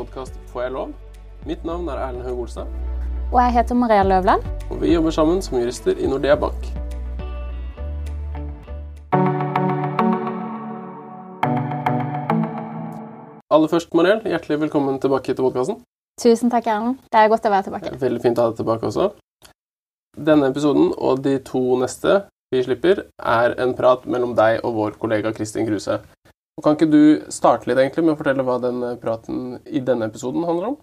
podkast Får jeg lov? Mitt navn er Erlend Haug Olstad, Og jeg heter Maria Løvland. og vi jobber sammen som jurister i Nordea Bank. Aller først, Mariell, hjertelig velkommen tilbake til podkasten. Tusen takk, Erlend. Det er godt å være tilbake. Veldig fint å ha deg tilbake også. Denne episoden og de to neste vi slipper, er en prat mellom deg og vår kollega Kristin Kruse. Kan ikke du starte litt egentlig med å fortelle hva denne praten i denne episoden handler om?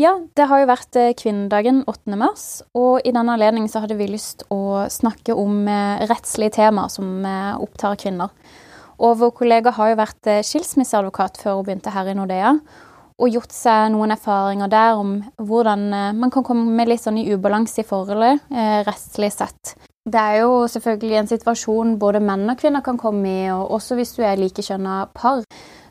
Ja, det har jo vært eh, kvinnedagen 8. mars, og i denne anledning hadde vi lyst å snakke om eh, rettslige temaer som eh, opptar kvinner. Og vår kollega har jo vært eh, skilsmisseadvokat før hun begynte her i Nordea, og gjort seg noen erfaringer der om hvordan eh, man kan komme litt sånn i ubalanse i forholdet, eh, sett. Det er jo selvfølgelig en situasjon både menn og kvinner kan komme i, og også hvis du er likekjønna par.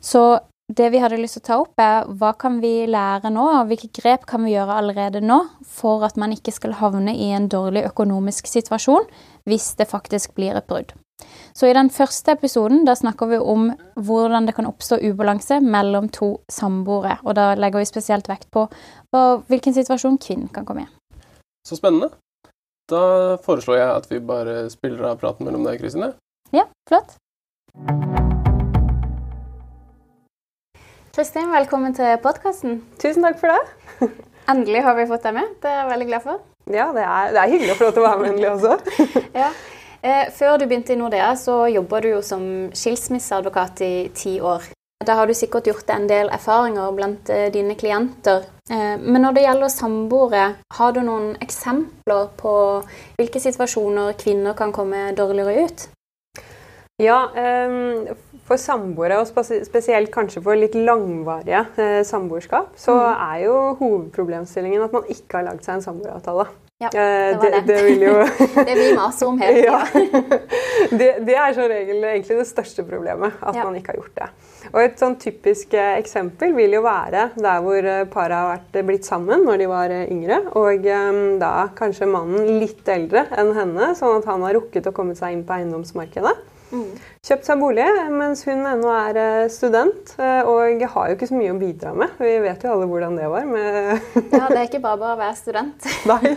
Så det vi hadde lyst til å ta opp, er hva kan vi lære nå, og hvilke grep kan vi gjøre allerede nå for at man ikke skal havne i en dårlig økonomisk situasjon hvis det faktisk blir et brudd. Så i den første episoden da snakker vi om hvordan det kan oppstå ubalanse mellom to samboere. Og da legger vi spesielt vekt på hvilken situasjon kvinnen kan komme i. Så spennende. Da foreslår jeg at vi bare spiller av praten mellom deg og Kristin. ja. Ja, flott. Kristin, velkommen til podkasten. Tusen takk for det. Endelig har vi fått deg med. Det er jeg veldig glad for. Ja, det er, det er hyggelig å få lov til å være med endelig også. Ja. Eh, før du begynte i Nordea, så jobba du jo som skilsmisseadvokat i ti år. Da har du sikkert gjort deg en del erfaringer blant eh, dine klienter. Eh, men når det gjelder samboere, har du noen eksempler på hvilke situasjoner kvinner kan komme dårligere ut? Ja, for samboere, og spesielt kanskje for litt langvarige samboerskap, så er jo hovedproblemstillingen at man ikke har lagd seg en samboeravtale. Ja, Eh, det var det. det vil jo Det vi maser om hele Ja. det, det er som regel egentlig det største problemet, at Ja. man ikke har gjort det. Og Et sånn typisk eh, eksempel vil jo være der hvor eh, paret har vært, blitt sammen når de var yngre, og da kanskje mannen litt eldre enn henne, sånn at han har rukket å komme seg inn på eiendomsmarkedet. Mm. Kjøpt seg bolig mens hun ennå er eh, student, eh, og har jo ikke så mye å bidra med. Vi vet jo alle hvordan det var med Ja, det er ikke bare bare å være student. Nei.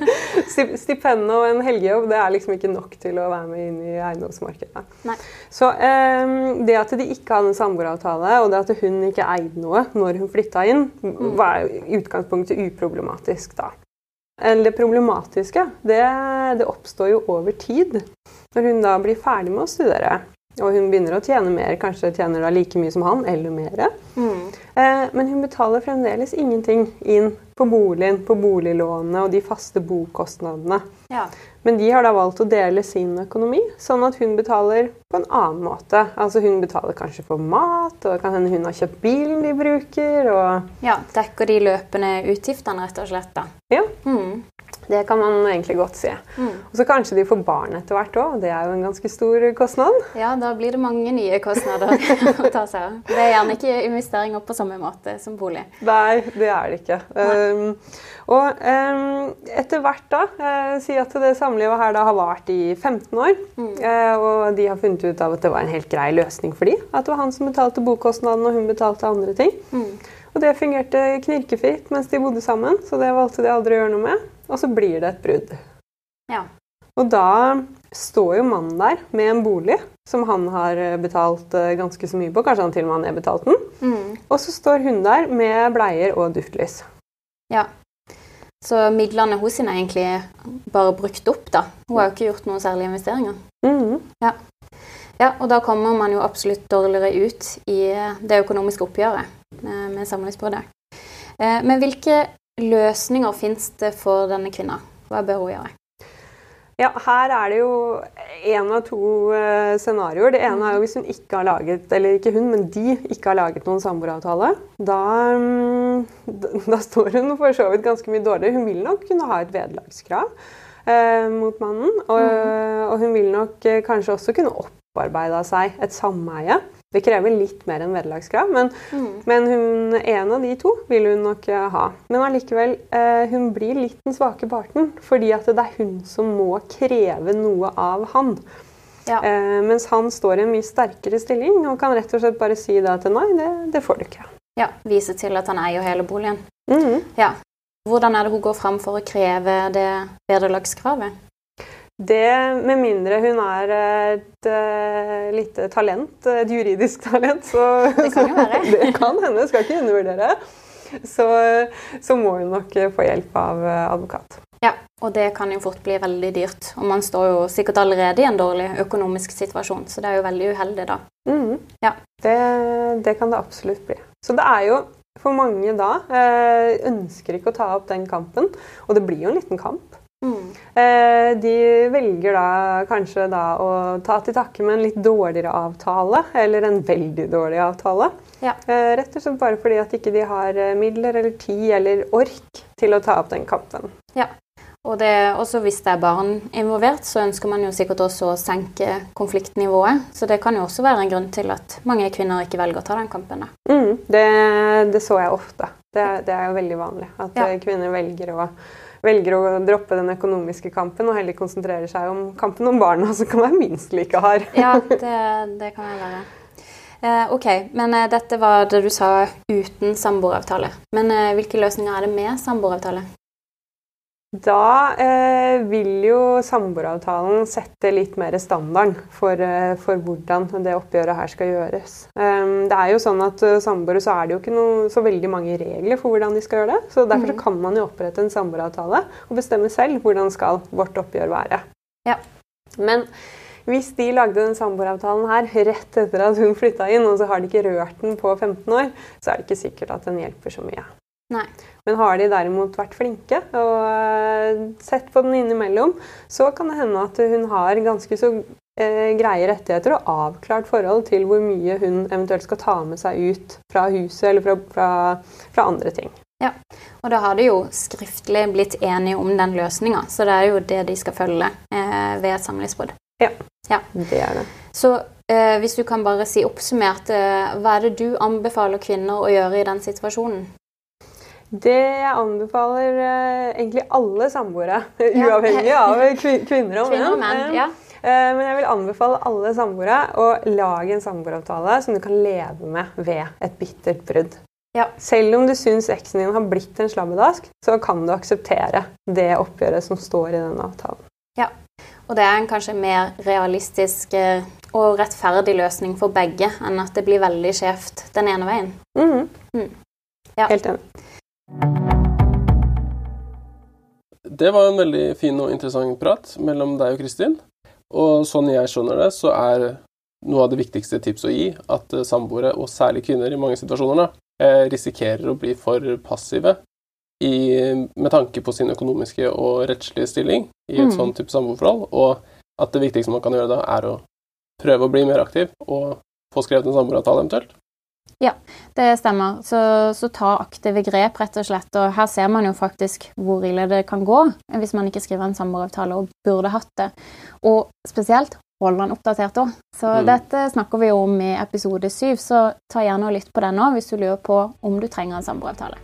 Sti- Stipend og en helgejobb det er liksom ikke nok til å være med inn i eiendomsmarkedet. Nei. Så eh, det at de ikke hadde en samboeravtale, og det at hun ikke eide noe når hun flytta inn, var i utgangspunktet uproblematisk da. Eller det problematiske, det, det oppstår jo over tid. Når hun da blir ferdig med å studere, og hun begynner å tjene mer, kanskje tjener da like mye som han, eller mer, Mm. Eh, Men hun betaler fremdeles ingenting inn på boligen, på boliglånet og de faste bokostnadene. Ja. Men de har da valgt å dele sin økonomi, sånn at hun betaler på en annen måte. Altså Hun betaler kanskje for mat, og det kan hende hun har kjøpt bilen de bruker. og ja. Dekker de løpende utgiftene, rett og slett. da. Ja, Mm. Det kan man egentlig godt si. Mm. Og så kanskje de får barn etter hvert òg. Det er jo en ganske stor kostnad. Ja, da blir det mange nye kostnader å ta seg av. Det er gjerne ikke investeringer på samme måte som bolig. Nei, det er det ikke. Um, og um, etter hvert, da uh, Si at det samlivet her da har vart i 15 år. uh, og de har funnet ut av at det var en helt grei løsning for de. At det var han som betalte bokostnaden, og hun betalte andre ting. Og det fungerte knirkefritt mens de bodde sammen, så det valgte de aldri å gjøre noe med. Og så blir det et brudd. Ja. Og da står jo mannen der med en bolig som han har eh, betalt eh, ganske så mye på. Kanskje han til og med har nedbetalt den. Mm. Og så står hun der med bleier og duftlys. ja. Så midlene hos henne er egentlig bare brukt opp, da. Hun har jo ikke gjort noen særlige investeringer. Mm. Ja, og da kommer man jo absolutt dårligere ut i det økonomiske oppgjøret med samlivsbruddet. Eh, Men hvilke løsninger fins det for denne kvinna? Hva bør hun gjøre? Ja, her er det jo én av to eh, scenarioer. Det ene er jo hvis hun ikke har laget, eller ikke hun, men de ikke har laget noen samboeravtale. Da, mm, da, står hun for så vidt ganske mye dårligere. Hun vil nok kunne ha et vederlagskrav eh, mot mannen. Og, og hun vil nok kanskje også kunne opparbeida seg et sameie. Det krever litt mer enn vederlagskrav, men, men hun, en av de to vil hun nok eh, ha. Men allikevel, eh, hun blir litt den svake parten, fordi at det er hun som må kreve noe av han. Ja. Eh, mens han står i en mye sterkere stilling og kan rett og slett bare si det til nei, det, det får du ikke. ja, vise til at han eier hele boligen. Mhm. Hvordan er det hun går fram for å kreve det vederlagskravet? Det, med mindre hun er et uh, lite talent, et juridisk talent, så Det kan jo være. det kan hende, skal ikke undervurdere. Så, så må hun nok få hjelp av eh, advokat. Ja, og det kan jo fort bli veldig dyrt. Og man står jo sikkert allerede i en dårlig økonomisk situasjon, så det er jo veldig uheldig da. Mhm. Ja. Det, det kan det absolutt bli. Så det er jo for mange da eh, ønsker ikke å ta opp den kampen, og det blir jo en liten kamp. Eh, de velger da kanskje da å ta til takke med en litt dårligere avtale, eller en veldig dårlig avtale. Ja. Eh, rett og slett bare fordi at ikke de har eh, midler eller tid eller ork til å ta opp den kampen. Ja. Og det, også hvis det er barn involvert, så ønsker man jo sikkert også å senke konfliktnivået. Så det kan jo også være en grunn til at mange kvinner ikke velger å ta den kampen. Mm, det, det så jeg ofte. Det, det er jo veldig vanlig at Ja. kvinner velger å, velger å droppe den økonomiske kampen og heller konsentrerer seg om kampen om barna, som kan være minst like hard. Ja, det, det kan jeg være. Eh, ok, men eh, dette var det du sa uten samboeravtale. Men eh, hvilke løsninger er det med samboeravtale? Da eh, vil jo samboeravtalen sette litt mer standarden for, eh, for hvordan det oppgjøret her skal gjøres. Um, det er jo sånn at uh, Samboere så er det jo ikke noe, så veldig mange regler for hvordan de skal gjøre det. så Derfor så Mhm. kan man jo opprette en samboeravtale og bestemme selv hvordan skal vårt oppgjør være. Ja. Men hvis de lagde den samboeravtalen her rett etter at hun flytta inn, og så har de ikke rørt den på 15 år, så er det ikke sikkert at den hjelper så mye. Nei. Men har de derimot vært flinke og eh, sett på den innimellom, så kan det hende at hun har ganske så eh, greie rettigheter og avklart forhold til hvor mye hun eventuelt skal ta med seg ut fra huset eller fra, fra, fra andre ting. Ja, Og da har de jo skriftlig blitt enige om den løsninga, så det er jo det de skal følge eh, ved et samlivsbrudd. Det er det. Så eh, hvis du kan bare si oppsummert, eh, hva er det du anbefaler kvinner å gjøre i den situasjonen? Det jeg anbefaler eh, egentlig alle samboere, uavhengig av kvi- kvinner og menn. menn, eh, ja. eh, Men jeg vil anbefale alle samboere å lage en samboeravtale som du kan leve med ved et bittert brudd. Ja. Selv om du syns eksen din har blitt en slabbedask, så kan du akseptere det oppgjøret som står i den avtalen. Ja, Og det er en kanskje mer realistisk og rettferdig løsning for begge enn at det blir veldig skjevt den ene veien. Mhm. Mm. Ja. Helt enig. Det var en veldig fin og interessant prat mellom deg og Kristin. Og sånn jeg skjønner det, så er noe av det viktigste tips å gi at eh, samboere, og særlig kvinner i mange situasjoner, da, eh, risikerer å bli for passive i, med tanke på sin økonomiske og rettslige stilling i et Mm. sånn type samboerforhold, og at det viktigste man kan gjøre da, er å prøve å bli mer aktiv og få skrevet en samboeravtale eventuelt. Det stemmer. Så, så ta aktive grep, rett og slett. Og her ser man jo faktisk hvor ille det kan gå hvis man ikke skriver en samboeravtale og burde hatt det. Og spesielt hold den oppdatert òg. Så Mm. dette snakker vi om i episode syv, så ta gjerne og lytt på den nå hvis du lurer på om du trenger en samboeravtale. Ja.